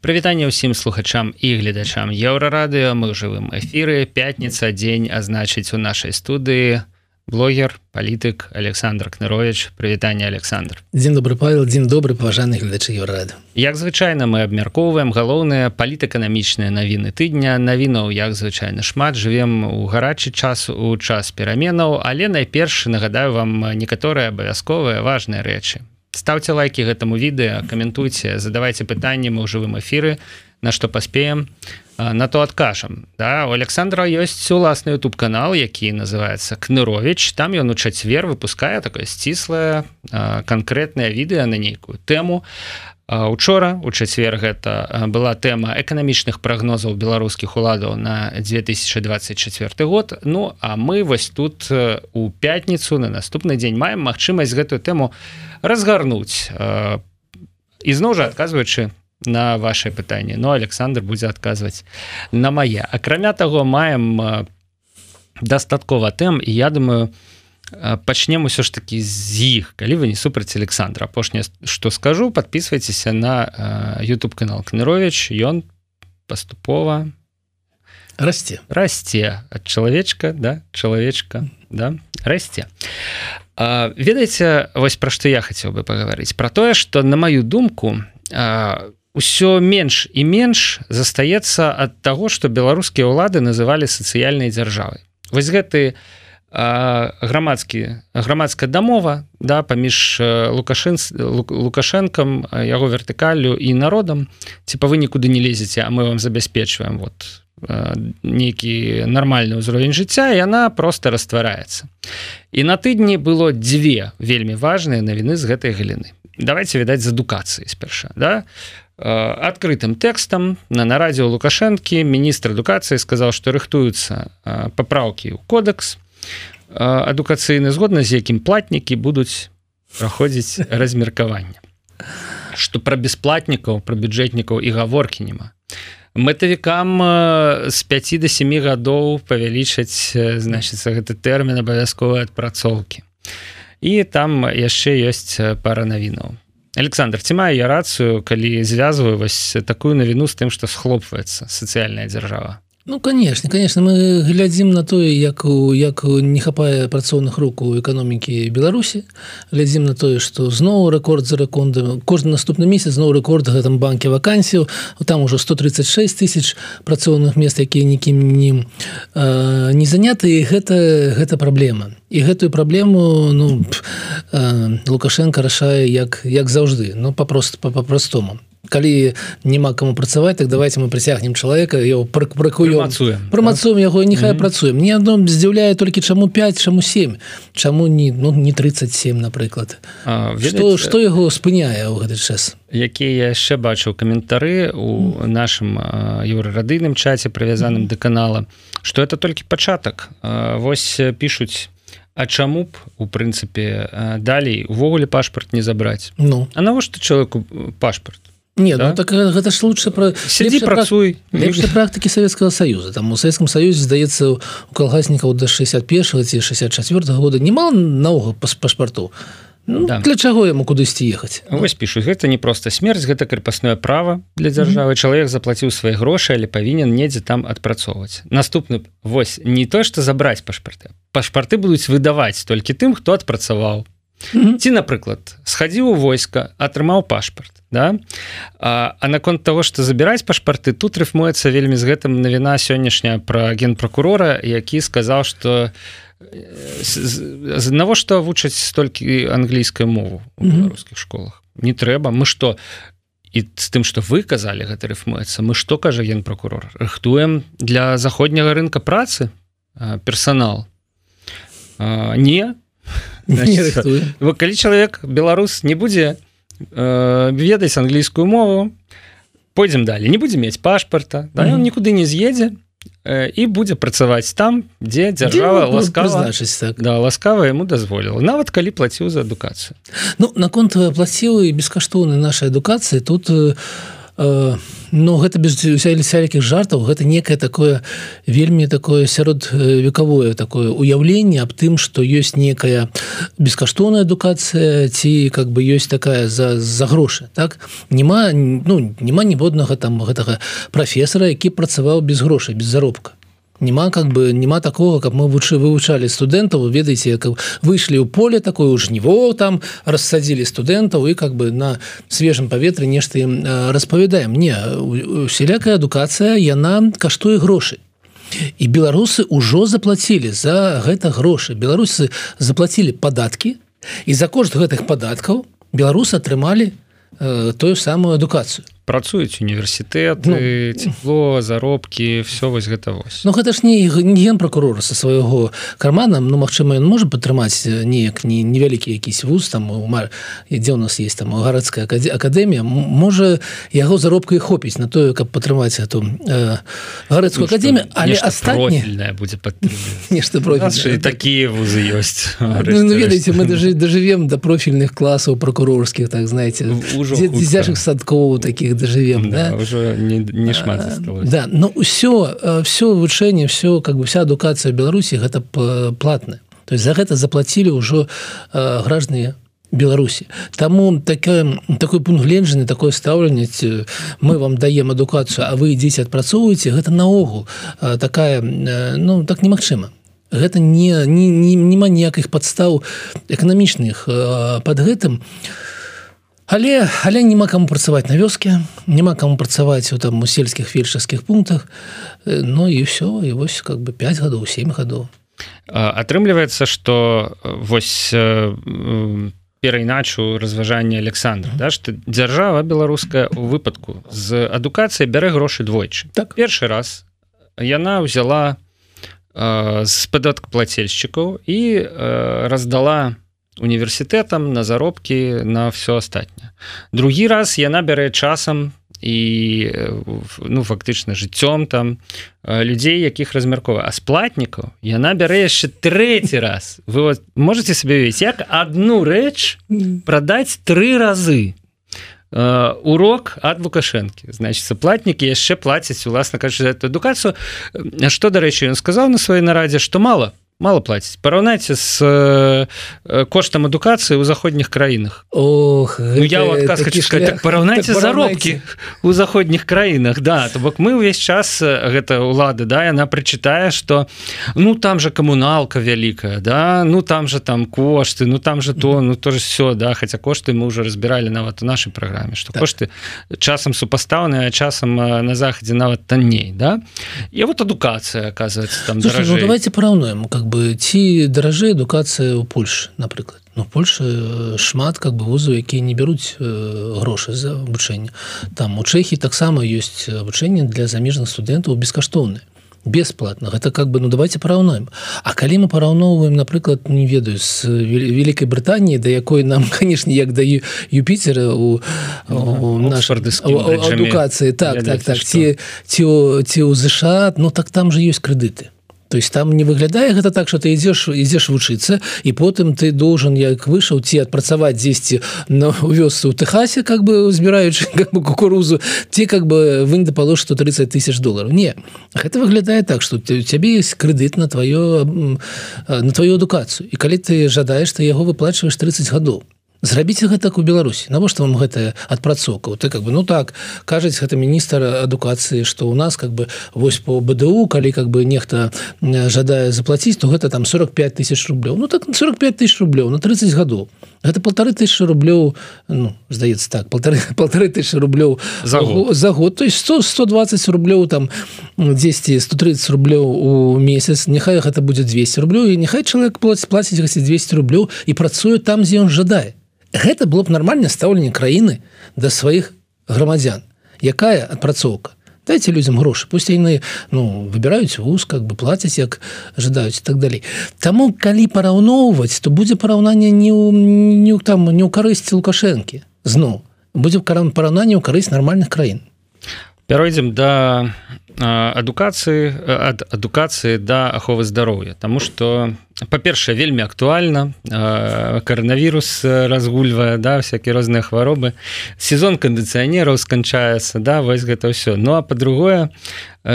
Прывітанне ўсім слухачам і гледачам еўрарадыё. Мы ў жывым эфіры. Пятніца дзень азначыць у нашай студыі блогер палітык Александр кнырович прывітанне Александр. Дзень добры павел. Дзень добры паважаны гледачы еўрады Як звычайна мы абмяркоўваем галоўныя палітэканамічныя навіны тыдня. Навінаў як звычайна шмат. Жывем у гарачы час у час пераменаў. Але найперш нагадаю вам некаторыя абавязковыя важныя рэчы ставьте лайки гэтаму відэа каментуйте задавайте пытанні мы ў жывым эфиры на что паспеем на то адкажам да у Александра ёсць уласны youtube канал які называется кнырович там ён у чацвер выпускае такое сціслае конкретное відэа на нейкую тэму учора у чацвер гэта была тэма эканамічных прагнозаў беларускіх уладаў на 2024 год. Ну а мы вось тут у пятніцу на наступны дзень маем магчымасць гэтую тэму разгарнуць ізноў жа адказваючы на ваше пытанне но Александр будзе адказваць на мае. Акрамя таго маем дастаткова тэм і я думаю пачнем усё ж таки з іх. Калі вы не супраць Александра апошняе что скажу подписывайтеся на YouTube канал кнырович ён паступова расце. расце. Ад чалавечка да чалавечка да расце ведаеце вось пра што я хацеў бы пагаварыць. Про тое что на маю думку ўсё менш і менш застаецца ад таго что беларускія ўлады называлі сацыяльнай дзяржавай. Вось гэты грамадскі грамадская дамова да паміж лукашын лукашэнкам яго вертыкалю і народам. Типа вы нікуды не лезеце а мы вам забяспечваем вот нейкі нармальны ўзровень жыцця яна просто раствараецца і на тыдні было дзве вельмі важныя навіны з гэтай галіны. Давайте відаць з адукацыі спярша да? Адкрытым тэкстам на нарадзе лукашэнкі міністр адукацыі сказаў што рыхтуюцца папраўкі ў кодекс адукацыйны згодна з якім платнікі будуць праходзіць размеркаванне. Что пра бясплатнікаў пра бюджэтнікаў і гаворкі няма мэтавікам з 5 до 7 гадоў павялічаць значыцца гэты тэрмін абавязковай адпрацоўкі. І там яшчэ ёсць пара навінаў. Александр ці маю я рацыю калі звязваю вось такую навіну з тым што схлопваецца сацыяльная дзяржава Ну конечно конечно мы глядзім на тое як у як не хапае працоўных рук у эканомікі Беларусі глядзім на тое что зноў рэкорд за рэкондам кожны наступны месяц зноў рэкорд гэтым банке вакансію там ужо 136 тысяч працоўных мест якія нікім ним э, не заняты. Гэта гэта праблема. І гэтую праблему ну э, лукашенко рашае як як заўжды ну папрост па-простому калі няма кому працаваць так давайте мы прыцягнем чалавека его пракуем прамацуем яго нехай працуем. Мне одно здзіўляе толькі чаму 5 чаму 7 чаму не ну не 37 напрыклад. Что что яго спыняе ў гэты час? які я яшчэ бачыў каментары у нашым еўрарадыйным чаце прывязаным да канала что это толькі пачатак. Восьось пишутць А чаму б у прынцыпе далей увогуле пашпарт не забраць? Ну. А навошта чалавеку пашпарт Не, да? ну, так гэта ж лучше про працуй. практыкі Советского союза. Там у Советском союзе здаецца у калгаснікаў до 61 ці 64 года немало наогул пашпарту ну, да. для чаго яму кудысьці ехаць Вось пішу гэта не просто смерць гэта крепостное право для дзяржавы mm -hmm. чалавек заплаціў свае грошы але павінен недзе там адпрацоўваць наступны Вось не то что забраць пашпарты пашпарты будуць выдаваць толькі тым хто адпрацаваў ці напрыклад схадзіў у войска атрымаў пашпарт да? А, а наконт того что забіраць пашпарты тут рыфмуецца вельмі з гэтым навіна сённяшняя про генпракурора які сказаў что навошта вучаць столькі англійскую мову у беларускіх школах? Не трэба. Мы что і з тым что вы казалі гэта рыфмуецца мы что кажа генпракурор? Рыхтуем для заходняга рынка працы персонал а, не. Калі чалавек беларус не будзе э, ведаць англійскую мову. Пойдзем далее. Не будзе мець пашпарта да, ён нікуды не з'едзе і будзе працаваць там дзе дзяржава ласкава так. да, ласкава ему дазволіла нават калі плаціў за адукацыю Ну наконт плаціў і бескаштоўнай нашай адукацыі тут у э, но гэта без сялікіх жартаў. Гэта некае такое вельмі такое сярод векавое такое уяўленне аб тым што ёсць некая бескаштоўная адукацыя ці как бы ёсць такая за за грошы так? Няма ну няма ніводнага там гэтага прафесара які працаваў без грошай без заробка няма как бы няма такого как мы вучы вывучалі студэнтаў ведаеце как выйшлі ў поле такое у жніво там рассадзілі студэнтаў і как бы на свежым паветры нешта ім распавядаем не усялякая адукацыя яна каштуе грошай і беларусы ўжо заплацілі за гэта грошы беларусы заплацілі падаткі і за кошт гэтых падаткаў беларусы атрымалі э, тую самую адукацыю працуюць універсітэт ну, тепло заробкі все вось гэта вось. Ну гэта ж не ген прокурора со свайго кармана. Ну Мачыма ён можа падтрымаць неяк не невялікі якісь вуз там умар ідзе у нас есть там гарадская акадэмія. Можа яго заробка і хопіць на тое каб падтрымаць эту э, гарадскую ну, академію але астатняе будзе нешта такія вузы ёсць ну, ну, ведаеце мы даже дожывем до профільных класаў прокурорскіх так знаете дзяжых садкоў таких доживем да, да? уже не, не шмат да но все все вывучэнне все как бы вся адукацыя Беларусі гэта платная то есть за гэта заплатілі ўжо граждане Беларусі Таму такая такой пункт гленджаны такое стаўленне мы вам даем адукацыю А вы ідзеце адпрацоўваеце гэта наогул такая ну так немагчыма. Гэта не не, не, нема ніякіх падстаў эканамічных под гэтым. у але але няма каму працаваць на вёске няма каму працаваць у там у сельскіх фельчарскіх пунктах. Ну і все і вось как бы 5 гадоў 7 гадоў. Атрымліваецца что вось перайначу разважанне Александра да что дзяржава беларуская у выпадку з адукацыяй бярэ грошы двойчы. Так. Першы раз яна взяла з падатк плацельшчыкаў і раздала на універсітэтам на заробкі на все астатняе другі раз яна бярэ часам і ну фактычна жыццём там людзей якіх размяркова а сплатнікаў яна бярэ яшчэ трэці раз. Вы вот можете сабе весь як одну рэч прадаць тры разы. Урок ад лукашэнкі значит платнікі яшчэ плацяць уласна кажу эту адукацыю что дарэчы ён сказаў на сваёй нарадзе что мало мало платіць параўнайце з э, коштам адукацыі ў заходніх краінах Ох ну, я адказ хочу сказать так, параўнайце так, заробкі у заходніх краінах да то бок мы ўвесь час гэта ўлады да яна прычытае что ну там же камуналка вялікая да ну там же там кошты ну там же то ну тоже все да хотя кошты мы уже разбіралі нават у нашай праграме что так. кошты часам супастаўныя часам на захадзе нават танней да і вот адукацыя оказывается там Слушай, ну, давайте параўнуем как бы ці даражэй адукацыя ў Польшы напрыклад Ну Польша э, шмат как бы вузу якія не бяруць э, грошы за абучэнне там у чэхі таксама ёсць абучэнне для замежных студэнтаў бескаштоўны бесплатно. Гэта как бы ну давайте параўнаем А калі мы параўноўваем напрыклад не ведаю з великкай Брытаніі да якой нам канешне як даю Юпітера у, у наш адукацыі так так так. ці ці ці ў ЗША Ну так там же ёсць крэдыты то есть там не выглядае гэта так что ты ідзеш ідзеш вучыцца і потым ты должен як выйшаў ці адпрацаваць дзесьці на вёсцы у Техасе как бы збіраючы как бы кукурузу ці как бы вы да пало что 30 тысяч долларов. Не гэта выглядае так что ты у цябе есть крэдыт на твоё на твою адукацыю і калі ты жадаеш ты яго выплачваешь 30 гадоў зрабіце гэтак у Беларусі. Навошта вам гэтая адпрацоўка? Ты как бы ну так кажаць гэта міністр адукацыі что у нас как бы вось по БДУ калі как бы нехта жадае заплатіць то гэта там 45 тысяч рублёў. Ну так 45 тысяч рублёў на 30 гадоў. Гэта полторы тысячи рублёў ну здаецца так полторы полторы тысячи рублёў за год, за год. То есть 100 120 рублёў там 10 130 рублёў у месяц. Няхай гэта будзе 200 рублёў і няхай чалавек плаціць плаціць 200 рублёў і працуе там дзе ён жадае гэта было б нармальна стаўленне краіны да сваіх грамадзян. Якая адпрацоўка? Дайте людям грошы пусть яны ну выбіраюць вуз как бы плацяць як ожидаюць так далей. Таму калі параўноўваць то будзе параўнанне не ў не там не ў карысці лукашэнкі. Зноў будзе каран параўнанне ў карысць нармальных краін. Пяройдзем да адукацыі ад адукацыі да аховы здароўя. Таму что па-першае вельмі актуальна коронавірус разгульвае да всякие розныя хваробы. Сезон кандыцыянераў сканчаецца да вось гэта ўсё. Ну а по-другое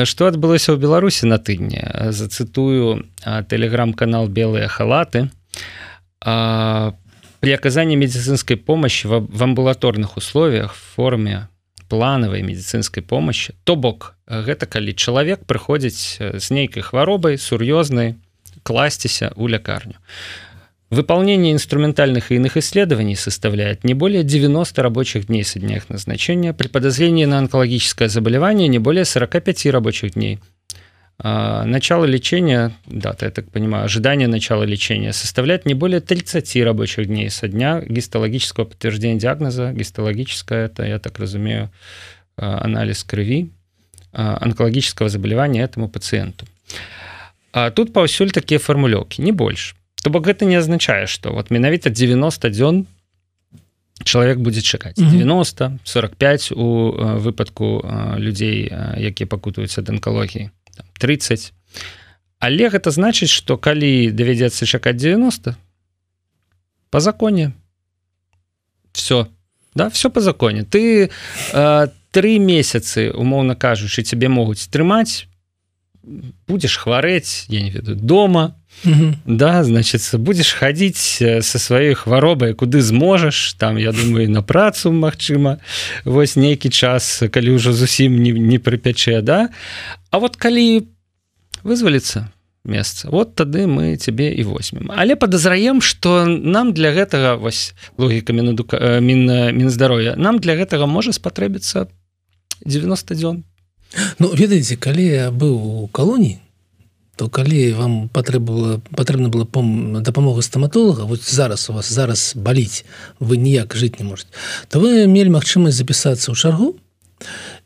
что адбылося ў беларусі на тыдні? Зацытую телеграм-канал белыя халаты при оказании медицинской помощи в амбулаторных условиях в форме плановой медицинской помощи то бок гэта калі чалавек прыходзіць з нейкай хваробай сур'ёзнай класціся у лякарню. Выполнение инструментальных и иных исследований составляет не более 90 рабочих дней со дня их назначения, при подозрении на онкологическое заболевание не более 45 рабочих дней. А, начало лечения, дата, я так понимаю, ожидание начала лечения составляет не более 30 рабочих дней со дня гистологического подтверждения диагноза. Гистологическое, это, я так разумею, а, анализ крови а, онкологического заболевания этому пациенту. А тут паўсюль такія фармулёўкі не больш. То бок гэта не азначае что вот менавіта 90 дзён чалавек будзе чакаць. 90 45 у выпадку людзей якія пакутаюцца ад анкалогіі 30 але гэта значыць что калі давядзецца чакаць 90 по законе все да все по законе. Ты три месяцы умоўна кажучы цябе могуць трымаць будешь хварэць я не ведаю дома да значит будешь хадзіць э, со сваёй хваробай куды зможаш там я думаю на працу Мачыма вось нейкі час калі ўжо зусім не, не прыпячэ да. А вот калі вызваліцца месца вот тады мы цябе і возьмем. Але подазраем что нам для гэтага вось логіка мінадука мін мінздароя нам для гэтага можа спатрэбіцца 90 дзён Ну ведаеце калі я быў у калоніі то калі вам патрэбала патрэбна было пом дапамога стаматолага вот зараз у вас зараз баліць вы ніяк жыць не можете. То вы мелі магчымасць запісацца ў чаргу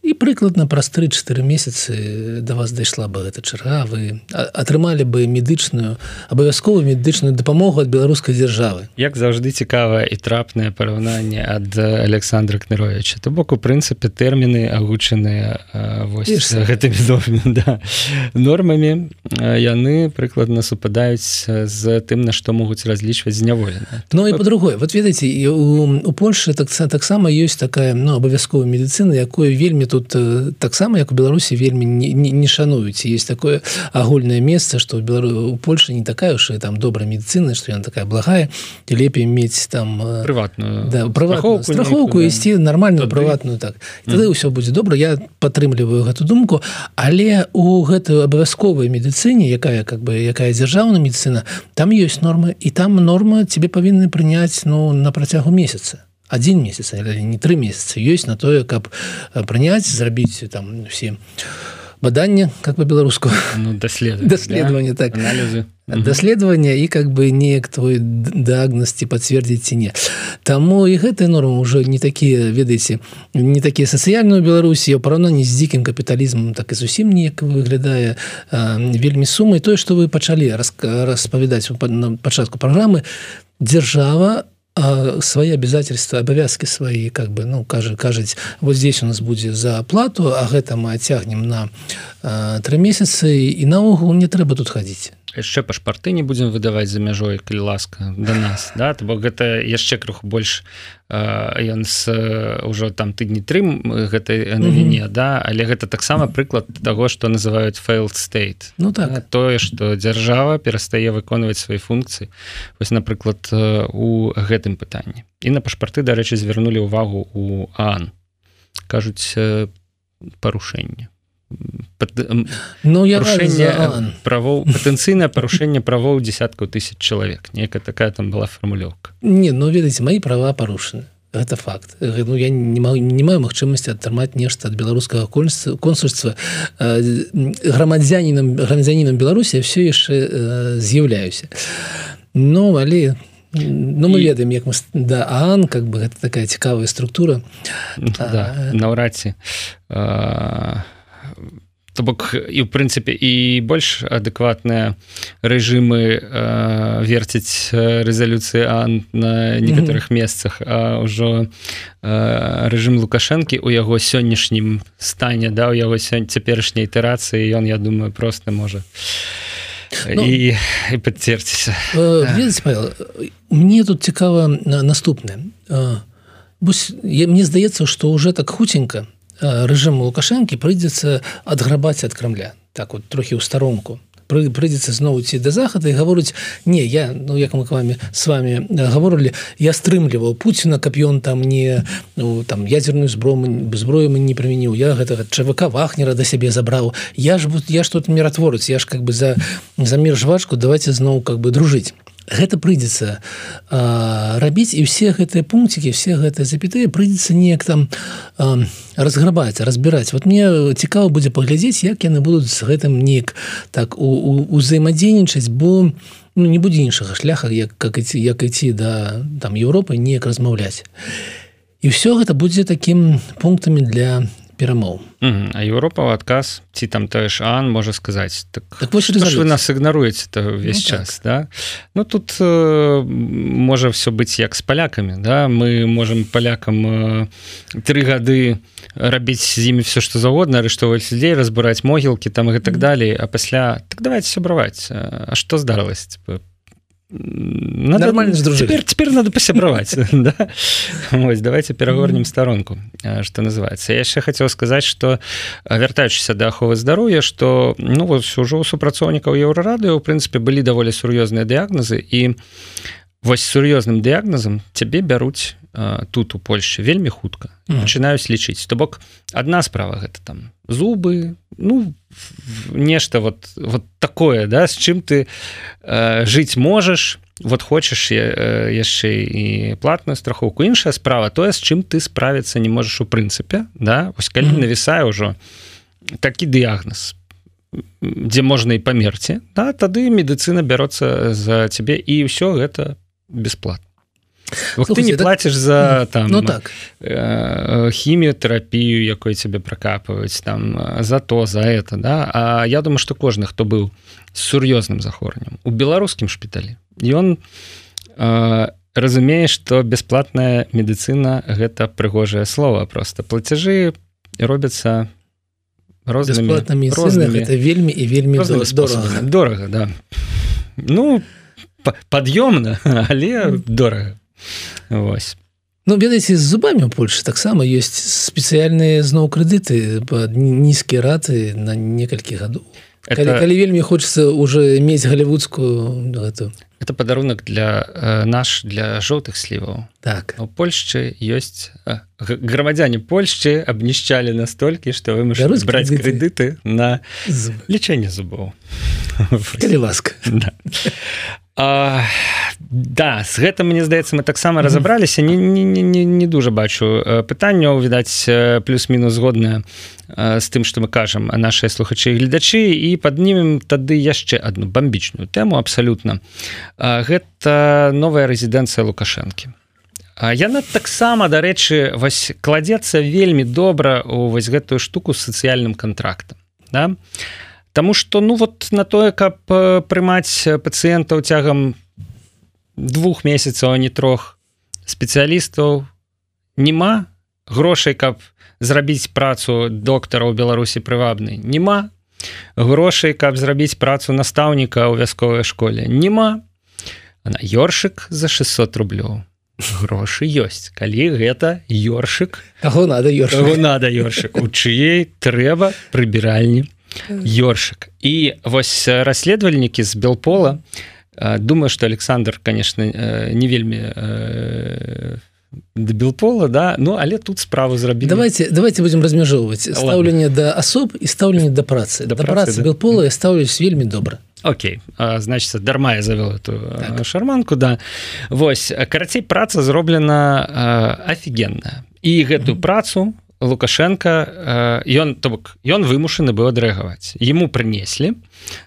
і прыкладна праз 3-4 месяцы до вас дайшла бы гэта чарга вы атрымалі бы медычную абавязковую медычную дапамогу ад беларускай дзяржавы. Як заўжды цікавае і трапнае параўнанне ад александра кныровича. То бок у прынцыпе тэрміны агучаныя гэтымі да. нормамі яны прыкладна супадаюць з тым на што могуць разлічваць зняволена Ну і по-другое вот ведаеце у, у Польше так таксама ёсць такая ну абавязковая медыцына якое вельмі тут э, таксама як у беларусі вельмі не, не, не шануюць. Есть такое агульное месца что белару у польше не такая уж там добрая медицина что яна такая благая і лепей мець там э, прыватную да, прыватную страховку ісці нормальную прыватную так. Тады ўсё будзе добра. Я падтрымліваю гэту думку. Але у гэтую абавязковай медыцыне якая как бы якая дзяржаўная медицина там ёсць нормы і там норма тебе павінны прыняць ну на працягу месяца один месяц не три месяца ёсць на тое каб э, прыняць зрабіць там все бадання как по-беларуску ну, даслед даследаванне да? так. Анализы. Даследавання і как бы неяк твой дагнасці пацвердзіць ці не Таму і гэтыя нормы уже не такія ведаеце не такія сацыяльную Беларусі ў параўнанні з дзікім капіталізмам так і зусім неяк выглядае а, вельмі сумай тое што вы пачалі распавядаць на пачатку праграмы дзяржава свои обязательства абавязки свои как бы ну кажа кажаць вот здесь у нас будзе за оплату а гэта мы адцягнем на три месяцы і наогул не трэба тут хадзіць яшчэ пашпарты не будзем выдаваць за мяжой калі ласка до нас да? То бок гэта яшчэ крыху больш ён с ўжо там тыдні тры гэтай навіне mm -hmm. да? Але гэта таксама прыклад того что называют failed state. Ну так. Да, тое что дзяржава перастае выконваць свои функцыі. Вось напрыклад у гэтым пытанні. І на пашпарты дарэчы звярнулі ўвагу у ан. Кажуць парушэнне Ну я правоў патэнцыйнае парушэнне правоў десяткаў тысяч чалавек нейкая такая там была фармулёўка не ну ведаеце мои права парушаны это факт. Ну, я не маю, не маю магчымасці атрымаць нешта ад беларускага консульства грамадзянінам грамадзянінам беларусі все яшчэ з'яўляюся но але Ну мы ведаем як мы да ан как бы гэта такая цікавая структура. Да, наўрад ці а то бок і в прынцыпе і больш адэкватныя рэжымы э, верціць рэзалюцыі а на некаторых mm -hmm. месцах а ўжо э, рэжым лукашэнкі у яго сённяшнім стане да у яго сёння цяперашняй ітэрацыі ён я думаю просто можа ну, і, і падцерціся э, мне тут цікава наступнае. Мне здаецца что уже так хуценька рэжыму лукашэнкі прыйдзецца адграбаць ад крамля так вот трохі ў старонку прыйдзецца зноў ці да захада і гаворыць не я ну як мы к вами с вами гаворылі я стрымліваў Пуціна каб ён там не ну, там ядерную зброю зброю не прымяніў я гэтага ЧВК вахнера да сябе забраў я ж я ж тут міратворыць я ж как бы за за мир жвачку давайте зноў как бы дружыць гэта прыйдзецца рабіць і все гэтыя пункцікі все гэтыя запятыя прыйдзецца неяк там разграбаць разбіраць. Вот мне цікава будзе паглядзець як яны будуць з гэтым неяк так узаемадзейнічаць бо ну, не будзе іншага шляха як как ідці як ідці да там Еўропы неяк размаўляць. І все гэта будзе таким пунктамі для перамоў а Еўропа ў адказ ці там тое ж Ан можа сказаць так, так вы нас ігнаруеце то увесь ну, час так. да? Ну тут э, можа все быць як з палякамі да? Мы можемм палякам э, тры гады рабіць з імі все што загодна арыштоўваць людзей разбураць могілкі там і так далей а пасля так давайте сябраваць А што здарылася надо, нормально теперь, теперь надо посябраваць да? Ось, давайте перагорнем сторонку что называется я яшчэ хотел сказать что вяртаючыся да аховы здароўя что ну вот ўжо у супрацоўнікаў еўрарадыо у прынцыпе былі даволі сур'ёзныя дыягназы і вось сур'ёзным дыягназам цябе бяруць тут у Польше вельмі хутка начинаюсь лічыць. То бок одна справа гэта там зубы ну нешта вот вот такое да с чым ты э, жыць можаш. Вот хочаш яшчэ і платную страховку іншая справа тое з чым ты справіцца не можаш у прынцыпе да? Вось калі mm навісае ўжо такі дыягноз дзе можна і памерці да тады медыцына бяроцца за цябе і ўсё гэта бесплатно ты не платишь за там ну так. э, хіміятэрапію якой тебе прокапваюць там за то за это да? А я думаю что кожны хто быў сур'ёзным захвораннем у беларускім шпіталі ён э, разумее что бесплатная медыцына гэта прыгожае слово просто. Плацяжы робяцца рознымі рознымі это вельмі і вельмі дорага дорага да. Ну пад'ёмна але дорага Вось. Ну ведаеце з зубамі у Польшы таксама ёсць спецыяльныя зноў крэдыты под нізкія раты на некалькі гадоў. Это... калі, калі вельмі хочется уже мець галівудскую гэту это падарунак для э, наш для жоўтых сліваў. Так. У Польшчы ёсць э, грамадзяне Польшчы абнішчалі настолькі што вы можете браць крэдыты. на лічэнне зубоў. Калі ласка. Да. А, да з гэтым мне здаецца мы таксама разабраліся не, не, не, не дуже бачу пытанняў відаць плюс-мінус згодная з тым што мы кажам а нашыя слухачы гледачы і паднімем тады яшчэ одну бамбічную тэму абсалютна гэта новая рэзідэнцыя лукашэнкі. Яна таксама дарэчы вось кладзецца вельмі добра у вось гэтую штуку з сацыяльным контрактам да? а Таму что ну вот на тое каб прымаць пацыентаў цягам двух месяцаў а не трох спецыялістаў няма грошай каб зрабіць працу доктара ў беларусі прывабнай. Няма грошай каб зрабіць працу настаўніка ў вясковай школе. Няма. На ёршык за 600 рублёў грошы ёсць. Калі гэта ёршык надо надо ёршык? У чыей трэба прыбіральні ёршик. І вось расследавальнікі з белпола думаю что александр конечно не вельмі белпола да ну але тут справу зрабілі. Давайте давайте будем размяжоўваць стаўленне да асоб і стаўленне да працы. Да працы да? белпола я стаўлюсь вельмі добра Окей. Значится дарма я завел эту так. шарманку да. Вось карацей праца зроблена офігенная і гэтую mm -hmm. працу лукашенко ён то бок ён вымушаны быў адрэагаваць. Ему прынеслі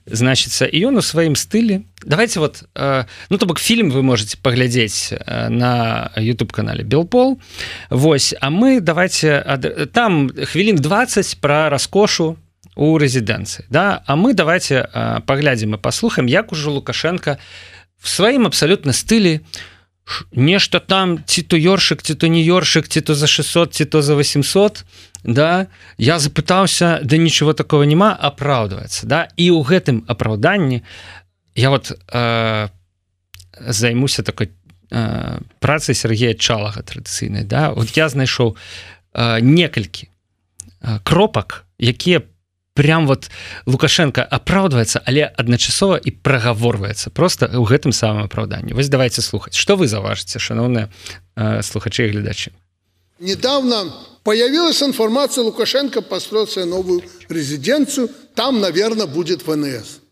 значится і ён у сваім стылі. Давайте вот ну то бок фільм вы можете паглядзець на youtube канале белпол. Вось а мы давайте там хвілін 20 про раскошу у рэзідэнцыі да? А мы давайте паглядзім і паслухаем як ужо лукашенко в сваім абсалютна стылі у нешта там ці то ёршык ці то не ёршык ці то за 600 ці то за 800 да? Я запытаўся да нічого такого няма апраўдваецца да? І ў гэтым апраўданні я вот э, займуся такой э, працай Сергея чалага традыцыйнай да? Вот я знайшоў э, некалькі э, кропак якія прям вот лукашенко апраўдваецца але адначасова і прагаворваецца просто ў гэтым самым апраўданні вось давайте слухаць что вы заважыце шаноўныя э, слухачы гледачы недавно появилась информация лукашенко построил себе новую резиденцию там наверное будет внс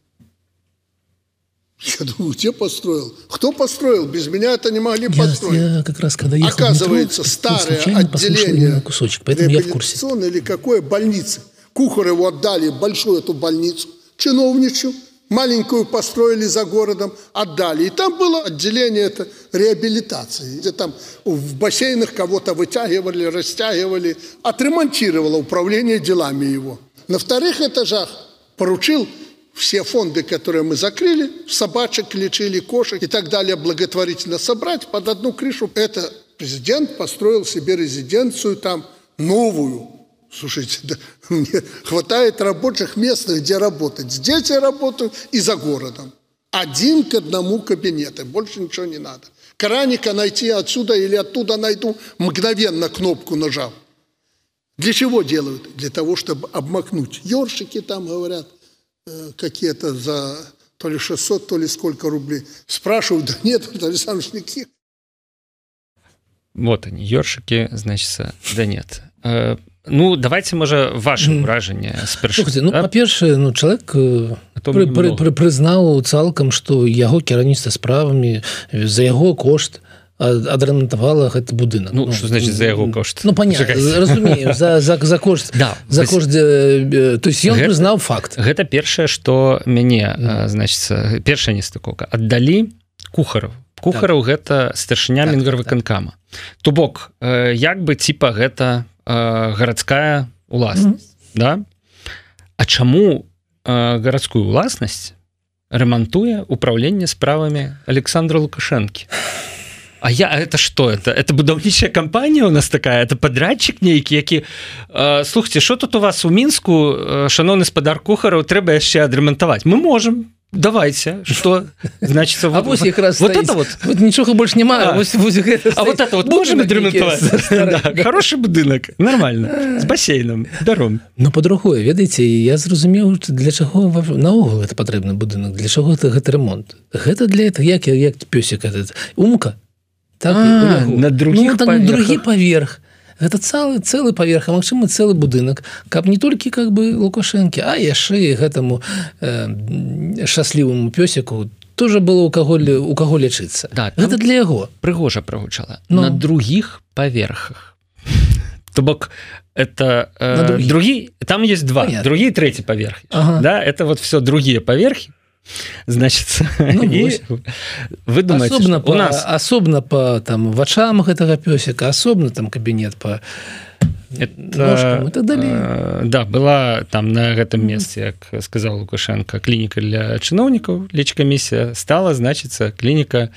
я думаю, где построил? Кто построил? Без меня это не могли я, построить. Я как раз когда ехал Оказывается, метро, старое отделение кусочек, поэтому я в курсе. или какой больницы. Кухареву отдали большую эту больницу, чиновничью, маленькую построили за городом, отдали. И там было отделение это реабилитации, где там в бассейнах кого-то вытягивали, растягивали, отремонтировало управление делами его. На вторых этажах поручил все фонды, которые мы закрыли, собачек лечили, кошек и так далее, благотворительно собрать под одну крышу. Это президент построил себе резиденцию там новую. Слушайте, да, хватает рабочих мест, где работать. Здесь я работаю и за городом. Один к одному кабинета, больше ничего не надо. Краника найти отсюда или оттуда найду, мгновенно кнопку нажал. Для чего делают? Для того, чтобы обмакнуть. Ёршики там говорят – Э, какие-то за то ли 600, то ли сколько рублей. Спрашивают, да нет, Александр никаких. Вот они, ёршики, значит, да нет. Ну, давайте, можа, ваше ўражанне ну, да? па-першае ну чалавек пры, пры, пры, прызнаў цалкам што яго кіраніцтва справамі за яго кошт адрамантавала гэты будынак ну, ну, значит за яго кошт? Ну понятно за, за, за кошт да за кошт э, то есть ён прызнаў факт. Гэта першае что мяне mm. значится першая нестыкока аддалі кухараў. Кухараў так. гэта старшыня так, мінгарвыканкама так. то бок як бы типа гэта э, гарадская уласнасць mm. да? А чаму гарадскую уласнасць рамантуе управленне справамі александра лукашэнкі а я это что это? Это будаўнічая кампанія у нас такая? Это подрядчик нейкі які э, слухайте что тут у вас у мінску шаноўны спадар кухараў трэба яшчэ адрамантаваць мы можем давайте что? Значит а вось якраз вот это вот, вот нічога больш няма а, вось, вось а вот это вот можем да, хороший будынак нормально. С бассейном. Даром но по-другое ведаеце я зразумеў для чаго наогул это патрэбны будынак для чаго ты гэты ремонт? Гэта для этого як як пёсик этот умка. Так, а, на других ну, другі паверх это цэлы цэлы паверх а магчыма цэлы будынак каб не толькі как бы лукашэнкі а яшчэ гэтаму э, шчаслівому пёсіку. Тоже было у каго у каго лічыцца да, это для яго. Прыгожа прагучала. Но... на других паверхах. То бок это э, другі там есть два. Другие третий паверх ага. да это вот все другие паверхи значит ну, вы думаете особенно по, у нас асобна по там вачам гэтага пёсика асобна там кабінет по это, э, да была там на гэтым месцы як сказал лукашенко клініка для чыноўнікаў лічкамісія стала значится клініка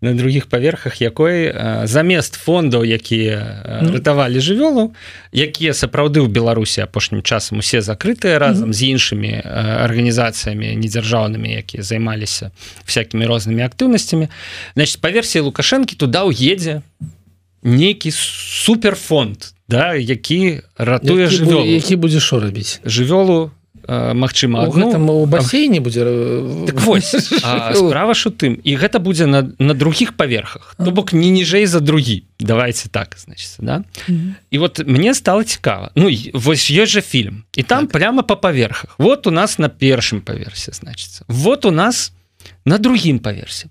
на других паверхах якой э, замест фондаў якія ну. ратавалі жывёлу якія сапраўды ў беларусі апошнім часам усе закрытыя разам з іншымі арганізацыямі недзяржаўнымі якія займаліся всякими рознымі актыўнасцямі. Значит па версіі лукашэнкі туда ўедзе нейкі суперфонд да які ратуе жывёлу. які будзе що рабіць жывёлу Мачыма у басейне будзе так справа що тым і гэта будзе на, на других паверхах. То бок не ніжэй за другі. Давайте так значит да? Mm -hmm. і вот мне стало цікава. Ну вось ёсць же фільм і там так. прямо по паверхах. Вот у нас на першым паверсе значится вот у нас на другім паверсе.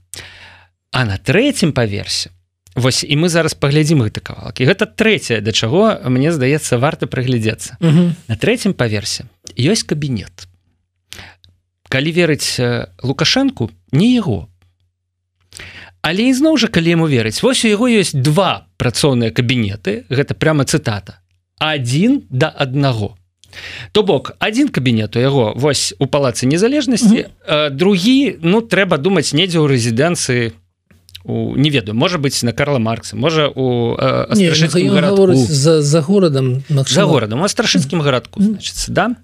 А на третьем паверсе Вось і мы зараз паглядзім гэты кавалак. І гэта трэцяе да чаго мне здаецца варта прыглядзецца на трэцім паверсе ёсць кабінет. Калі верыць лукашэнку не яго. Але ізноў жа калі яму верыць вось у яго ёсць два працоўныя кабінеты гэта прямо цытата один да аднаго. То бок один кабінет у яго вось у палацы незалежнасці mm -hmm. другі ну трэба думаць недзе ў рэзідэнцыі у у не ведаю можа быть на Карла маркса можа у э, за, за горадам за горадам у старшынскім гарадку значится да?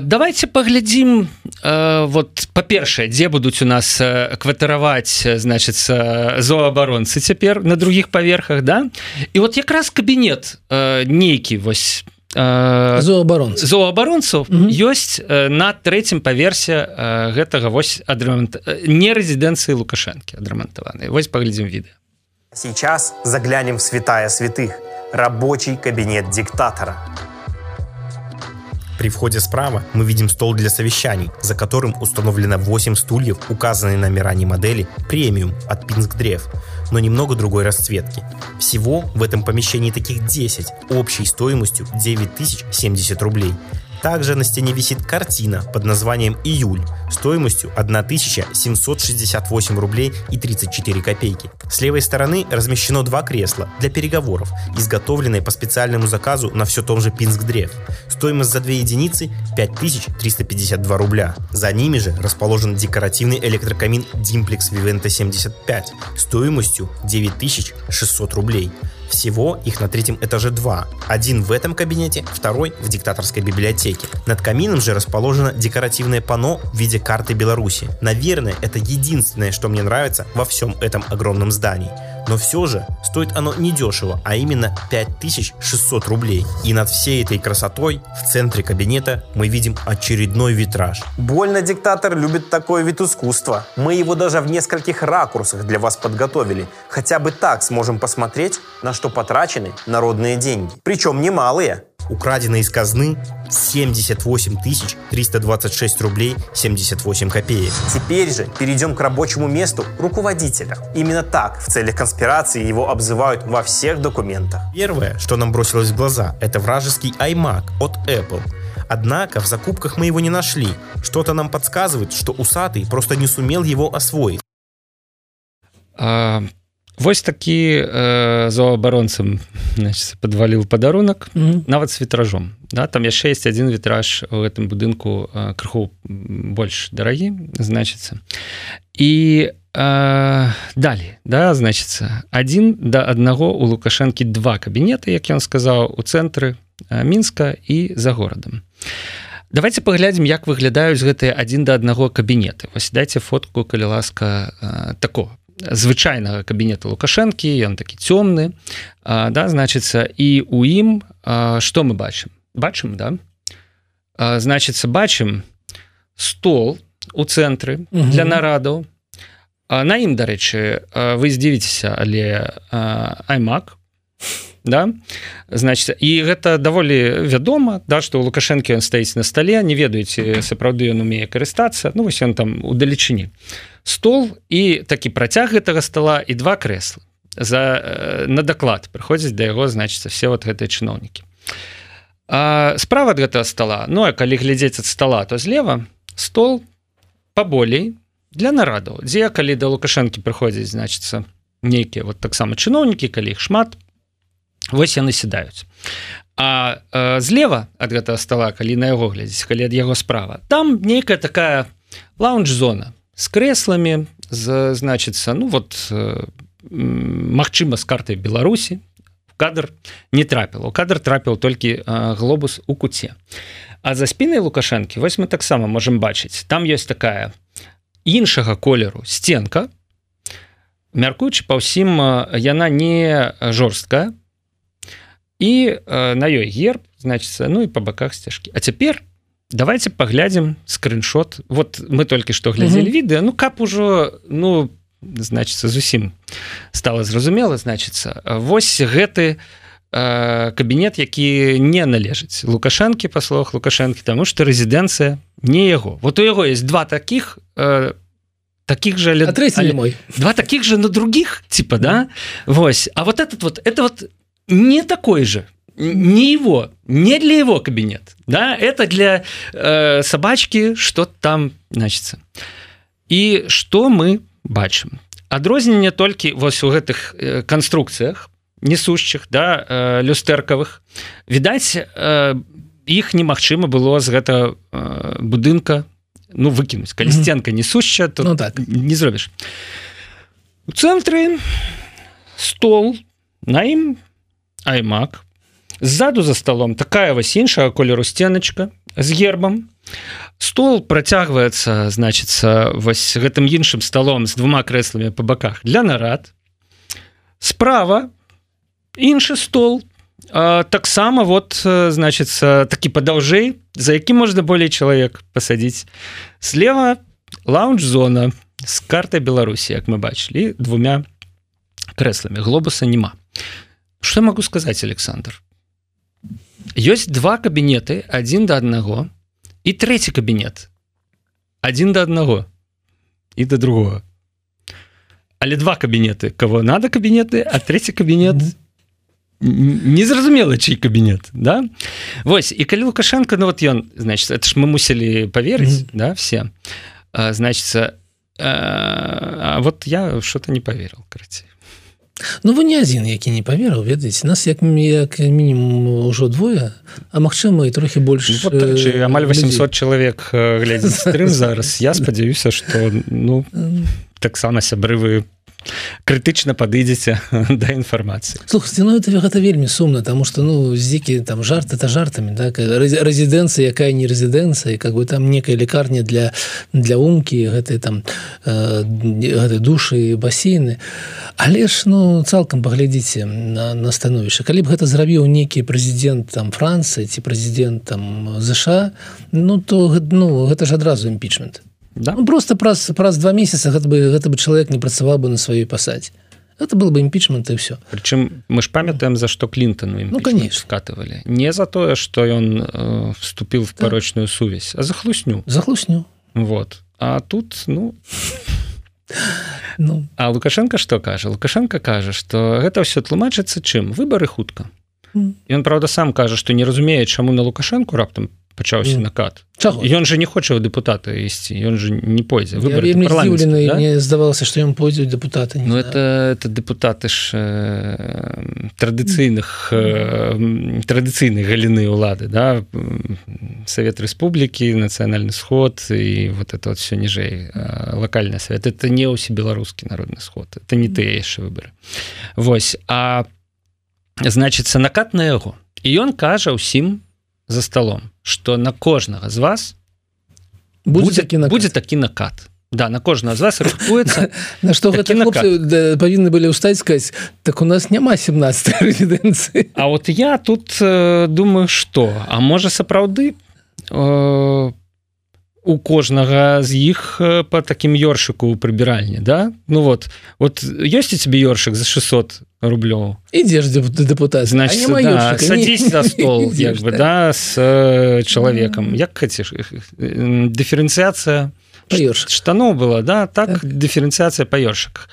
Давайте паглядзім вот па-першае дзе будуць у нас кватараваць значится зоабаронцы цяпер на других паверхах да? І вот якраз кабінет нейкі вось зоабарон зоабаронцаў ёсць на трэцім паверсе гэтага вось адрамант не рэзідэнцыі лукашэнкі адрамантаваны вось паглядзім відэа. Сейчас заглянем святая святых. Рабочий кабинет диктатора При входе справа мы видим стол для совещаний, за которым установлено 8 стульев, указанные номера не модели премиум от Пинск Древ, но немного другой расцветки. Всего в этом помещении таких 10, общей стоимостью 9070 рублей. Также на стене висит картина под названием «Июль» стоимостью 1768 рублей и 34 копейки. С левой стороны размещено два кресла для переговоров, изготовленные по специальному заказу на все том же Пинск-Древ. Стоимость за две единицы 5352 рубля. За ними же расположен декоративный электрокамин Dimplex Viventa 75 стоимостью 9600 рублей. Всего их на третьем этаже два. Один в этом кабинете, второй в диктаторской библиотеке. Над камином же расположено декоративное панно в виде карты Беларуси. Наверное, это единственное, что мне нравится во всем этом огромном здании. Но все же стоит оно недешево, а именно 5600 рублей. И над всей этой красотой в центре кабинета мы видим очередной витраж. Больно диктатор любит такой вид искусства. Мы его даже в нескольких ракурсах для вас подготовили. Хотя бы так сможем посмотреть, на что потрачены народные деньги. Причем немалые. Украдено из казны 78 326 рублей 78 копеек. Теперь же перейдем к рабочему месту руководителя. Именно так в целях конспирации его обзывают во всех документах. Первое, что нам бросилось в глаза, это вражеский iMac от Apple. Однако в закупках мы его не нашли. Что-то нам подсказывает, что усатый просто не сумел его освоить. Вось такі э, зоабаронцам подваліў падарунак mm -hmm. нават з вітражом. Да, там яшчэ есть один вітраж у гэтым будынку э, крыху больш дарагі значится і э, далей да значится один да аднаго у лукашэнкі два кабінеты як ён сказаў у цэнтры э, мінска і за горадам. Давайте паглядзім як выглядаюць гэтыя один да аднаго кабінеты. Вось дайце фотку калі ласка э, такого звычайнага кабінета лукашэнкі ён такі цёмны да значится і у ім что мы бачым? Бачым да? Значится бачым стол у цэнтры для нарадаў. На ім дарэчы вы здзівіцеся але аймак да? Значит і гэта даволі вядома да что у лукашэнкі ён стаіць на стале не ведаеце сапраўды ён умее карыстацца ну вось ён там у далечыні. Стол і такі працяг гэтага стола і два крэслы за э, на даклад прыходзіць да яго значится все вот гэтыя чыноўнікі. Справа ад гэтага стола Ну а калі глядзець ад стола то злева стол паболей для нарадаў дзе калі да лукашэнкі прыходзіць значится нейкія вот таксама чыноўнікі калі іх шмат вось яны сядаюць а э, злева ад гэтага стола калі на яго глядзець калі ад яго справа там нейкая такая лаунж-зона с креслами за значится ну вот э, Мачыма с картой Беларусі. В кадр не трапіл. У кадр трапіў толькі э, глобус у куце. А за спиной лукашэнкі вось мы таксама можем бачыць. Там есть такая іншага колеру стенка мяркуючы па ўсім яна не жорсткая і на ёй герб значится ну і по баках сцяжкі а цяпер давайте паглядзім скриншот. Вот мы толькі что глядзелі відэа ну кап ужо ну значится зусім стало зразумела значится. Восьось гэты э, кабінет які не належыць лукашэнкі па словах лукашэнкі тому что рэзідэнцыя не яго. Вот у яго есть два таких э, таких же але, але, мой. два таких же на других типа да? Вось. А вот этот вот это вот не такой же. Не его, не для его кабинет, да, это для э, собачки, что там значится. И что мы бачым? Адрозненне толькі вось у гэтых э, канструкцыях несущих да э, люстэркавых відаць э, іх немагчыма было з гэта э, будынка ну выкінуць. Калі сценка несуща то ну, так. не зробіш. У цэнтры стол на ім аймак. Ззаду за столом такая вось іншага колеру сценачка з гербам. Стол працягваецца значится вось гэтым іншым столом з двума крэсламі по баках для нарад. Справа іншы стол таксама вот значится такі падаўжэй за які можна болей чалавек пасадзіць. Слева лаунж зона с картай беларусі як мы бачылі двумя крэсламі. Глобуса няма что могу сказать александр? Ёсць два кабінеты один да аднаго і третий кабінет один да аднаго і до другого. Але два кабінеты кого надо кабінеты а третий кабінет незразумела чый кабінет да? Вось і калі лукашенко ну вот ён значит это ж мы мусілі поверыць mm -hmm. да все. Значится а, вот я что-то не поверил карці Ну вы не адзін які не паверыў ведаеце нас як як мінімум ужо двое а магчыма і трохі больш ну, вот, э, амаль 800 чалавек глядзець стрым зараз. Я спадзяюся что ну таксама сябры вы крытычна падыдзеце да інфармацыі. Слухайте ну это гэта вельмі сумна тому что ну зікі там жарт это жартамі да рэзідэнцыя якая не рэзідэнцыя как бы там некая лекарня для для умкі гэтай там э, гэтай душы басейны. Але ж ну цалкам паглядзіце на на становішча. Калі б гэта зрабіў нейкі прэзідэнт там францыі ці прэзідэнт там ЗША ну то ну гэта ж адразу імпічмент да? ну, просто праз праз два месяца гэта бы гэта бы чалавек не працаваў бы на сваёй пасадзе это был бы імпічмент і все прычым мы ж памятаем за што клинтону ну конечно. скатывалі не за тое что ён э, вступил в парочную так. сувязь а захлусню захлусню вот. А тут ну ну. А лукашенко что кажа лукашенко кажа что гэта все тлумачыцца чым выборы хутка ён правда сам кажа что не разумее чаму на лукашенко раптам пачаўся накат. ён же не хоча депутата ісці ён же не пойдзе мне здавалася что ён пойдзе депутаты Ну это это депутаты ж э, традыцыйных э, традыцыйнай галіны улады да? Савет Рэспублікі нацыянальны сход і вот это вот все ніжэй локальны свет это не ўсе беларускі народны сход это не тыя яшчэ выборы Вось а значится накат на яго. І ён кажа ўсім за столом что на кожнага з вас будзе такі будзе такі накат. Да на кожна з вас рыхтуецца на что павінны былі ўстаць сказать так у нас няма 17 рэзідэнцыі А вот я тут э, думаю что а можа сапраўды? Э, у кожнага з іх по таким ёршыку у прыбіральні да? Ну вот вот ёсць у тебе ёршык за 600 рублёў? Ідзеш депутат значит да, садись за стол як бы да. с э, чалавекам як хацеш дыферэнцыяцыя штаноў была да? Так, так. дыферэнцыяцыя па ёршыках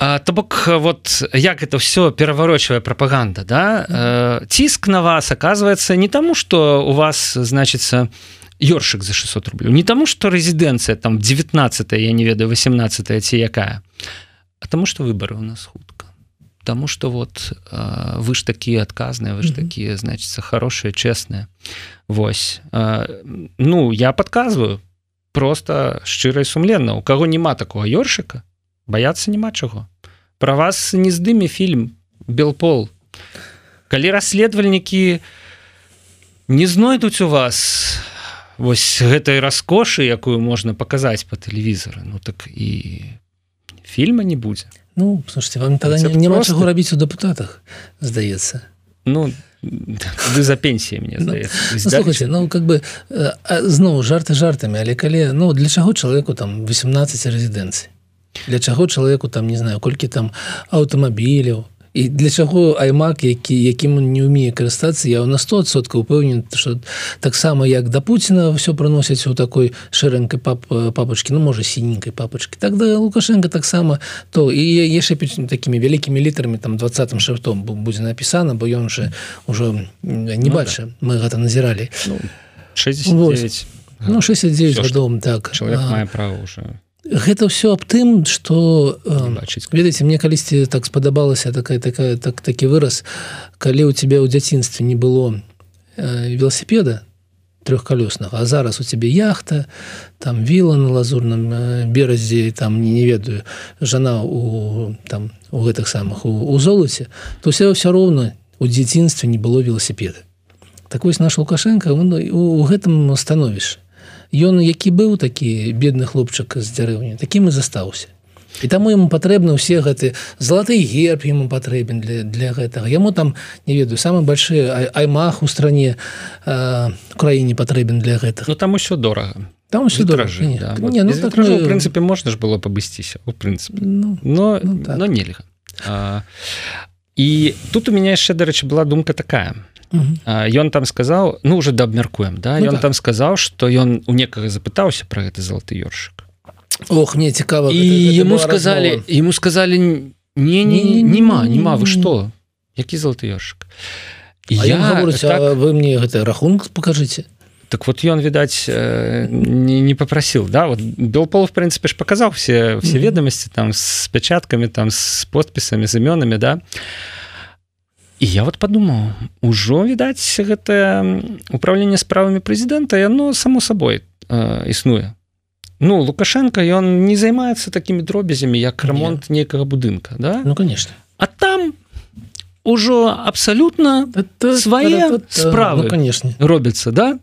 то бок вот як это все пераварочвае прапаганда да? Э, ціск на вас оказывается не таму что у вас значится у ёршык за 600 рублей. Не таму что рэзідэнцыя там 19 я не ведаю 18 ці якая а тому что выборы у нас хутка Таму что вот э, вы ж такія адказныя вы ж такія значится хорошие честные. Вось. Э, ну я подказываю. Просто шчыра сумленна у кого няма такого ёршыка бояться няма чаго про вас не здыме фільм белпол калі расследавальнікі не знойдуць у вас вось гэтай раскошы якую можна паказаць по тэлевізары. Ну так і фільма не будзе. Ну слушайте вам тогда не, няма чаго рабіць у депутатах здаецца ну вы за пенсіі мне ну, ну, слушайте, ну как бы зноў жарты жартамі але калі ну для чаго чалавеку там 18 рэзідэнцый? Для чаго чалавеку там не знаю колькі там аўтамабіляў і для чаго аймак які якім не ўмее карыстацца я на 100сот упэўнен что таксама як да Пуціна все проносяць у такой шэрэнкай пап папочки ну можа сіненькай папочки. Тогда лукашенко таксама то і яшчэ такими вялікімі літарамі там двадцатым шрифтом будзе напісана бо ён же ўжо не ну, бача да. мы гэта назіралі ну, 69 ну 69 гадом так. человек мае права уже гэта все аб тым что ведаеце мне калісьці так спадабалася такая такая так такі выраз калі у тебя ў дзяцінстве не было э, велосипеда трехкалёснага а зараз у тебе яхта там віла на лазурным э, беразе там не не ведаю жана у там у гэтых самых у, у золоце то все все роўна у дзяцінстве не было велосипеда так вось наш лукашенко он у гэтым становішча ён які быў такі бедны хлопчык з дзярэўні такім і застаўся. І таму ему патрэбны ўсе гэты залаты герб ему патрэбен для для гэтага. Яму там не ведаю самы большой аймах у стране краіне патрэбен для гэтага Ну там усё дорага. Там все дорожа да. не, ну, так, ну, прынцыпе можна ж было пабысціся у прынцыпе ну, но, ну, так. но нельга. А, і тут у меня яшчэ дарэчы была думка такая ён там сказаў ну уже дабмяркуем да ну, ён так. там сказаў что ён у некага запытаўся про гэты залаты ёршык Ох мне цікава ему сказали ему сказали не не нема нема вы что які залаты ёршык я говорю так... вы мне гэта рахунок покажите так вот ён відаць не, не попросил да вот белпол в принципе ж показал все все ведомости там с печатками там с подпісами з імёнами да і я вот подумал ужо відаць гэта управление справамі прэзідэнта яно само собой э, існуе. Ну лукашенко ён не займаецца такими дробязямі як ремонт нейкага будынка да? Ну конечно. А там ўжо абсалютна свае справы ну, конечно. робяцца да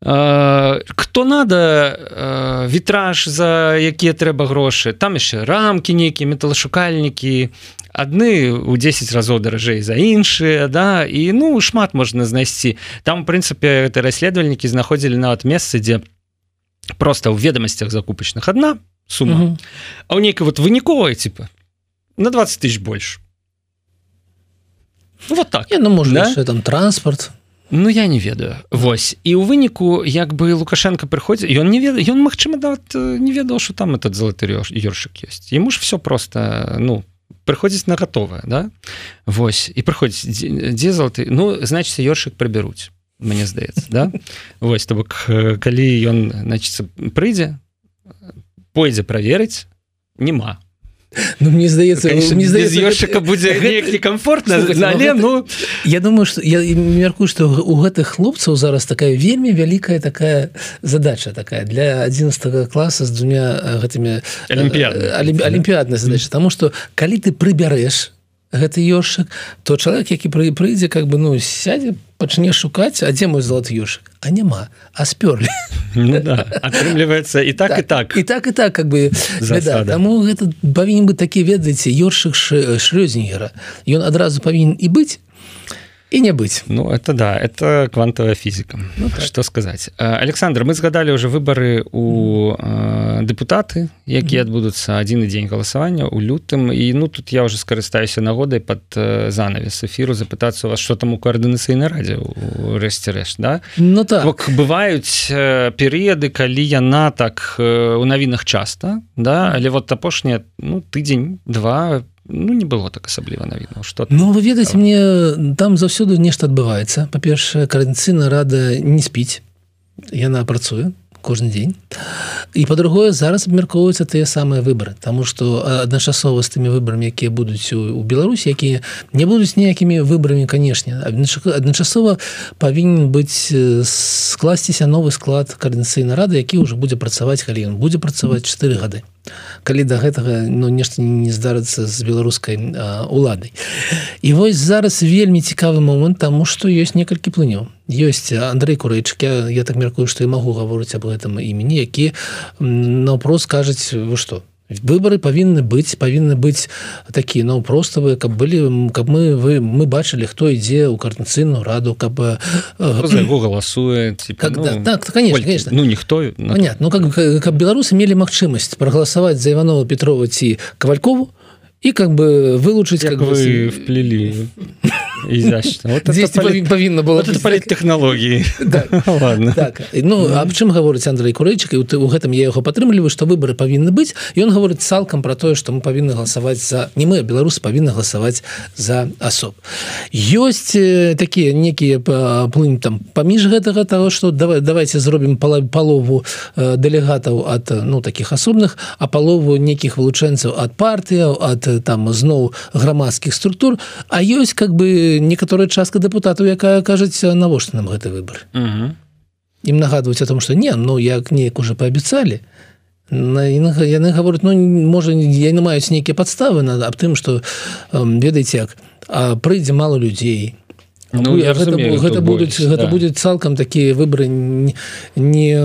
кто надо вітраж за якія трэба грошы там яшчэ рамки нейкія металашукальнікі. Адны у 10 разоў даражэй за іншыя да? І ну шмат можна знайсці. Там в прынцыпе это расследавальнікі знаходзілі нават месцы дзе просто ў ведомасцях закупачных одна сума. Uh -huh. а ў нейкай вот выніковая типа на 20 тысяч больш. Ну, вот так. Ну можна да? там транспорт Ну я не ведаю. Вось. І ў выніку як бы лукашенко прыходзіць ён не ведаю ён магчыма да не ведаў что там этот залаты ёршык есть ему ж все просто ну прыходзіць на готовое да? Вось. І прыходзіць дзе залаты ну значит ёршык прыбяруць мне здаецца да? Вось то бок калі ён значится прыйдзе пойдзе праверыць няма Ну мне здаецца мне здаецца будзе некомфортна ну я думаю что я мяркую что у гэтых хлопцаў зараз такая вельмі вялікая такая задача такая для 11 класса з двумя гэтымі алімпіадная задача. Тому что калі ты прыбярэш гэты ёршык. То чалавек які пры прыйдзе как бы ну сядзе пачне шукаць а дзе мой залат ёршык? А няма. А спёрлі. Ну, да. атрымліваецца і так, так і так і так і так как бы да, таму гэта павінен бы такі ведаеце ёршык шлёзінгера ён адразу павінен і быць і не быць ну это да это квантовая фізіка ну, так. что сказаць Александр мы згадалі уже выборы у э, депутаты якія адбудуцца адзін дзень галасавання у лютым. І ну тут я уже скарыстаюся нагодай под э, занавес эфіру запытацца у вас что там у коаардынацыйнай радзе у рэшце рэш да? Ну так Бок, бываюць э, перыяды калі яна так э, у навінах часта да? Але вот апошнія ну тыдзень два по ну не было так асабліва навіну что Ну вы ведаеце мне там заўсёды нешта адбываецца па-першае каранцына рада не спіць яна працуе кожны дзень і по-другое зараз абмяркоўваюцца тыя самыя выборы тому что адначасова з тымі выбарамі якія будуць у Беларусі якія не будуць ніякімі выбарамі канешне. Адначасова павінен быць скласціся новы склад каардынцыйнай рады які ўжо будзе працаваць калі ён будзе працаваць 4 гады калі да гэтага ну нешта не здарыцца з беларускай уладай. І вось зараз вельмі цікавы момант таму што ёсць некалькі плынёў ёсць Андрей курэйчык я, я так мяркую што я магу гаворыць аб гэтым імені які наўпрост кажуць вы што выборы павінны быць павінны быць такі ну просто вы каб былі каб мы вы мы бачылі хто ідзе ў карнацыйную раду каб яго галасуе когда ну, так конечно, конечно. ну ніхто понятно. Ну как каб беларусы мелі магчымасць прагаласаваць за иванова петрова ці кавалькову і как бы вылучыць как вы вплелі павінна было технологлогії Ну аб чым гаворыць Андрей курэйчык і у гэтым я яго падтрымліваю што выборы павінны быць ён гаворыць цалкам про тое што мы павінны галасаваць за не мы беларусы павінны галасаваць за асоб ёсць такія некія плынь там паміж гэтага того что давай давайте зробім палову дэлегатаў ад ну таких асобных а палову нейкіх вылучэнцаў ад партыяў ад там зноў грамадскіх структур. А ёсць как бы некаторая частка депутатаў якая кажуць навошта нам гэты выбор ім нагадваюць о том что не ну як неяк уже паабяцалі. Яны гавораць ну можа я не маюць нейкія падставы на аб тым что ведаеце як прыйдзе мало людзей Ну, я гэта, разумею, гэта будуць гэта да. будзе цалкам такія выборы не, не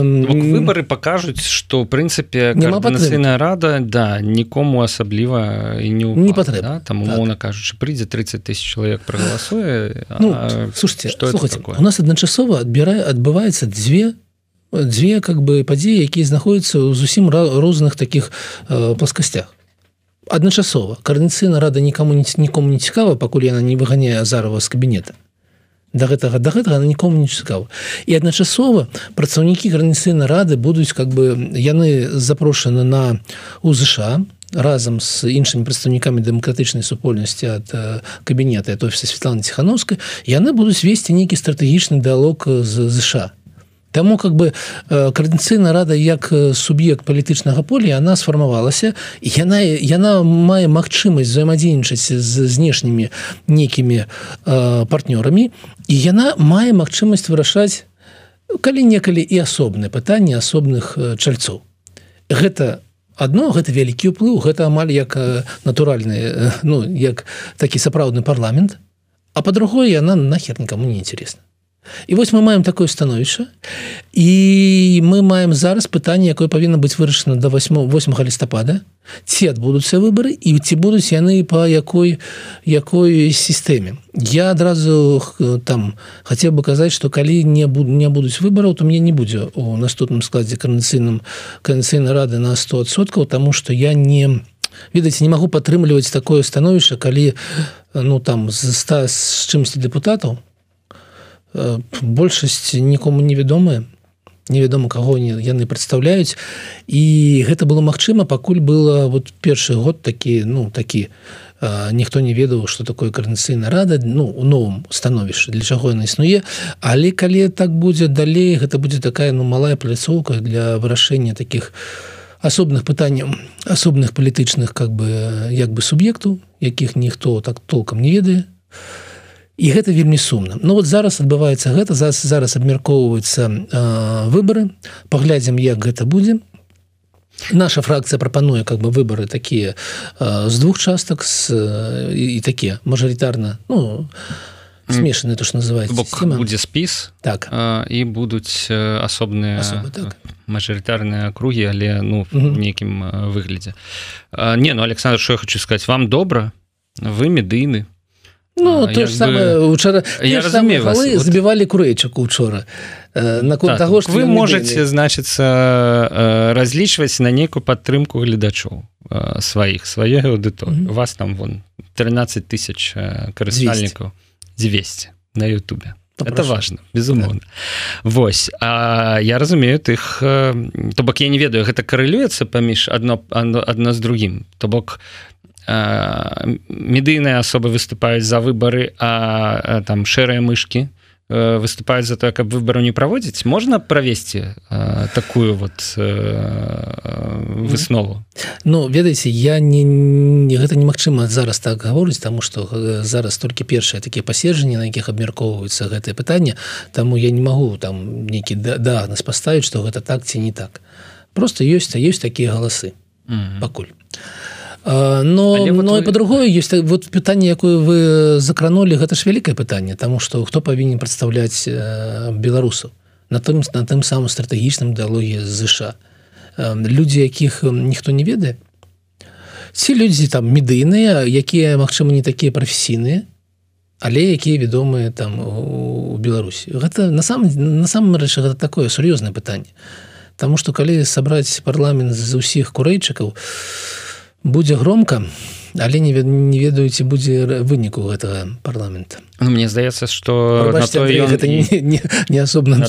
выборы покажуць что прынцыпе нацыйная рада да нікому асабліва і не не патрэбна да? там умоўна так. кажучы прыйдзе 30 тысяч чалавек прагаласуе ну, слушайте что у нас адначасова адбірае адбываецца дзве дзве как бы падзеі якія знаходзяцца ў зусім розных таких э, пласкасцях адначасова карніцыйна рада нікому нікому не цікава пакуль яна не выганяе азарова з кабінета да гэтага да гэтага на нікому не цікава і адначасова працаўнікі граніцыйнай рады будуць как бы яны запрошаны на УЗШ разам з іншымі прадстаўнікамі дэмакратычнай супольнасці ад кабінета офіса Светланы ціхановскай яны будуць весці нейкі стратэгічны дыалог з ЗША Таму как бы каардынцыйна рада як суб'ект палітычнага поля она сфармавалася яна яна мае магчымасць взаемадзейнічаць з знешнімі нейкімі партнёрамі і яна мае магчымасць вырашаць калі некалі і асобныя пытанні асобных чальцоў. Гэта одно гэта вялікі ўплыў гэта амаль як натуральны ну як такі сапраўдны парламент а по-другое яна нахер никому не интересна І вось мы маем такое становішча і мы маем зараз пытанне якое павінна быць вырашана до 8 8 лістапада ці адбудуцца выборы і ці будуць яны по якой якой сістэме я адразу там хацеў бы казаць что калі не буду не будуць выбораў то мне не будзе у наступным складзе карнацыйным канцыйнай рады на 100соткаў тому что я не ведаць не магу падтрымліваць такое становішча калі ну там з 100 з чымсьці депутатаў Э, большасць нікому невядомая невядома каго яны прадстаўляюць. І гэта было магчыма пакуль было вот першы год такі ну такі э, ніхто не ведаў что такое карнацыйна рада ну у новым становішча для чаго яна існуе. Але калі так будзе далей гэта будзе такая ну малая пляцоўка для вырашэння таких асобных пытанняў асобных палітычных как бы як бы суб'ектаў якіх ніхто так толкам не ведае. то і гэта вельмі сумна. Ну вот зараз адбываецца гэта зараз зараз абмяркоўваюцца выборы паглядзім як гэта будзе. Наша фракцыя прапануе как бы выборы такія з двух частак з і такія мажарытарна ну смешаны то что называется будзе спіс так. а, і будуць асобныя так. мажарытарныя кругі але ну нейкім выглядзе. А, не ну Александр что я хочу сказать вам добра. Вы медыйны Ну то ж саме учора я разумею вас вот... забівалі курэйчак учора наконт так, того что вы можете значыцца разлічваць на нейкую падтрымку гледачоў сваіх сваёй аўдыторыі mm -hmm. вас там вон 13 тысяч карыстальнікаў 200 на Ютубе. Это важно безумоўно да. Вось. А я разумею тых то бок я не ведаю гэта карэлюецца паміж одно адно з другім то бок медыйныя асобы выступаюць за выборы а там шэрыя мышки выступаюць за то каб выбору не праводзіць можна правесці такую вот выснову? Ну ведаеце я не, не гэта немагчыма зараз так гаворыць тому что зараз толькі першыя такія паседжанні на якіх абмяркоўваюцца гэтае пытанне Таму я не магу там нейкі дагназ паставіць что гэта так ці не так. Просто ёсць а ёсць такія галасы mm -hmm. пакуль но вот но вы... по-другое есть. Вот пытанне якое вы закранули гэта ж вялікае пытанне тому что хто павінен прадстаўляць беларусаў на тым на тым самым стратэгічным ідэалогіі ЗША людзі якіх ніхто не ведае ці людзі там медыйныя якія магчыма не такія прафесійныя але якія вядомыя там у Беларусі. Гэта на сам на самом рэчы гэта такое сур'ёзнае пытанне. Таму что калі сабраць парламент з усіх курэйчыкаў то будзе громко але не не ведаюце будзе выніку гэтага парламента ну, Мне здаецца что гэта не, не, не асобна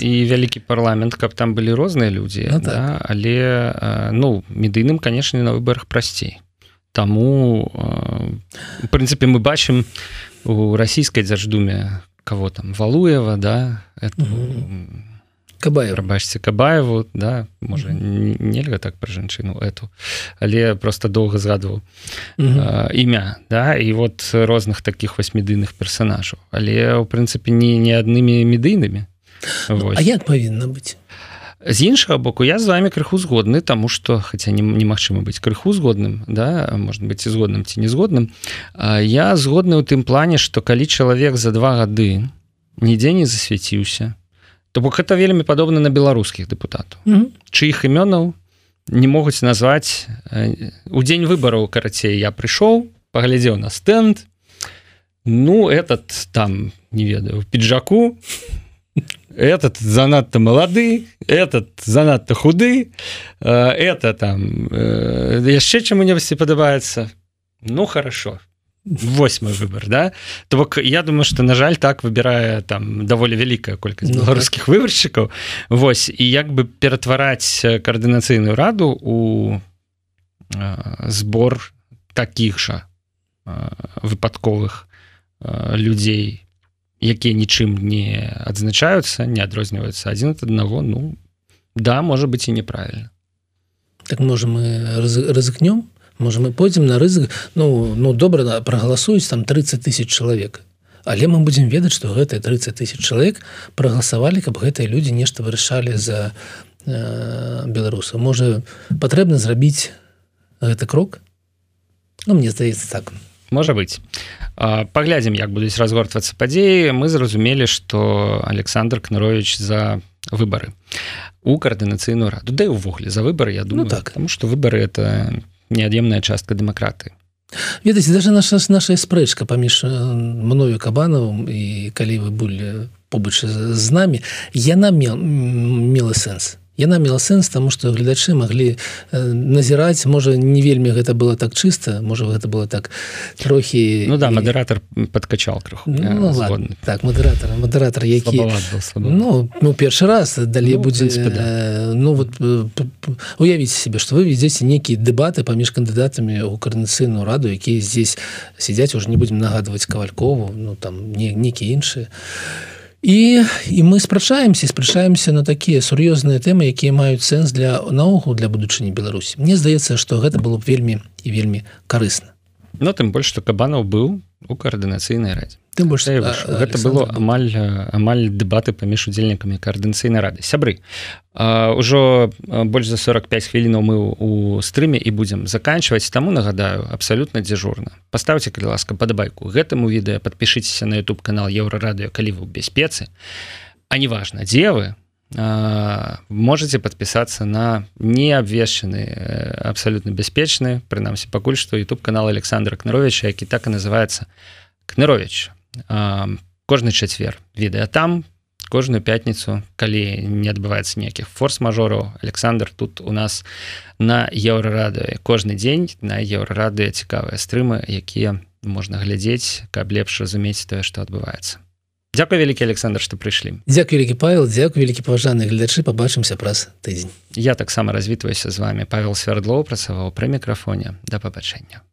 і вялікі парламент каб там былі розныя людзі ну, так. да? але ну медыйным конечно на выборах прасцей Таму в прынцыпе мы бачым у расійскай дзярждуме кого там валуева да это, угу кабаев. Прабачце кабаеву да можа mm -hmm. нельга так пра жанчыну эту але просто доўга згадваў mm -hmm. імя да і вот розных таких восьмідыйных персонажаў але ў прынцыпе не не аднымі медыйнымі. Ну, А як павінна быць? З іншага боку я з вами крыху згодны тому что хотя немагчыма быць крыху згодным да может быть і згодным ці не згодным я згодны ў тым плане что калі чалавек за два гады нідзе не засвяціўся то бок это вельмі падобна на беларускіх депутатаў mm -hmm. чыіх імёнаў не могуць назваць у дзень выбараў карацей я прыйшоў паглядзеў на стенд ну этот там не ведаю пиджаку этот занадто молоды этот занадто худы э, это там яшчэ чаму-небудзьці падабаецца. Ну хорошо восьмы выбор да? То бок я думаю что на жаль так выбірае там даволі вялікая колькасць ну, беларускіх так. выбаршчыкаў Вось і як бы ператвараць каардынацыйную раду у збор таких жа выпадковых людзей якія нічым не адзначаюцца не адрозніваюцца адзін ад аднаго ну да можа быть і неправільна так можа мы рызыкнём можа мы пойдзем на рызык ну ну добра прагаласуюць там 30 тысяч чалавек але мы будзем ведаць што гэтыя 30 тысяч чалавек прагаласавалі каб гэтыя людзі нешта вырашалі за э, беларуса можа патрэбна зрабіць гэты крок? Ну мне здаецца так. Можа быть паглядзім як будуць разгортвацца падзеі. Мы зразумелі что александр кнарович за выборы у коаардынацыйную раду. Да увогуле за выборы я думаю. Ну, так. Потому что выборы это неад'емная частка дэмакраты ведаце даже наша наша спрэчка паміж мною кабанавым і калі вы былі побач з намі яна мела мела сэнс яна мела сэнс тому что гледачы могли э, назіраць можа не вельмі гэта было так чыста можа гэта было так трохі ну да мадыратор подкачал крыху ну, так мадыратор мадыратор які ну, ну першы раз далей ну, будзе принципе, да. э, ну вот э, уявіце себе что вы везеце нейкія дэбаты паміж кандыдатамі у карнацыйную раду якія здесь сядзяць уже не будем нагадваць кавалькову ну там не нейкія іншыя і і і мы спрачаемся спрачаемся на такія сур'ёзныя тэмы якія маюць сэнс для наогул для будучыні Беларусі Мне здаецца што гэта было б вельмі і вельмі карысна Ну тым больш што кабанаў быў у каардынацыйнай радзе тым больш гэта было амаль амаль дэбаты паміж удзельнікамі каардынцыйнай рады. Сябры ўжо больш за 45 хвілінаў мы у стрыме і будзем заканчваць таму нагадаю абсалютна дзяжурна паставце калі ласка падабайку гэтаму відэа подпішыцеся на youtube канал еўрарадыё калі вы ў бяспецы а неважна дзе вы можете подпісацца на неабвешчаны абсалютна бяспечны прынамсі пакуль што youtube канал александра кнаровича які так і называется кнарович кожны чацвер відэа там кожную пятніцу калі не адбываецца ніякіх форс-мажораў. Александр тут у нас на еўрарады кожны дзень на еўрарады цікавыя стрымы якія можна глядзець каб лепш разумець тое што адбываецца. Дякую вялікі Александр што прыйшлі. Дякую вялікі павел дзякую вялікі паважаны гледачы. Побачымся праз тыдзень. Я таксама развітваюся з вами павел свердлоў працаваў пры мікрафоне. Да пабачэння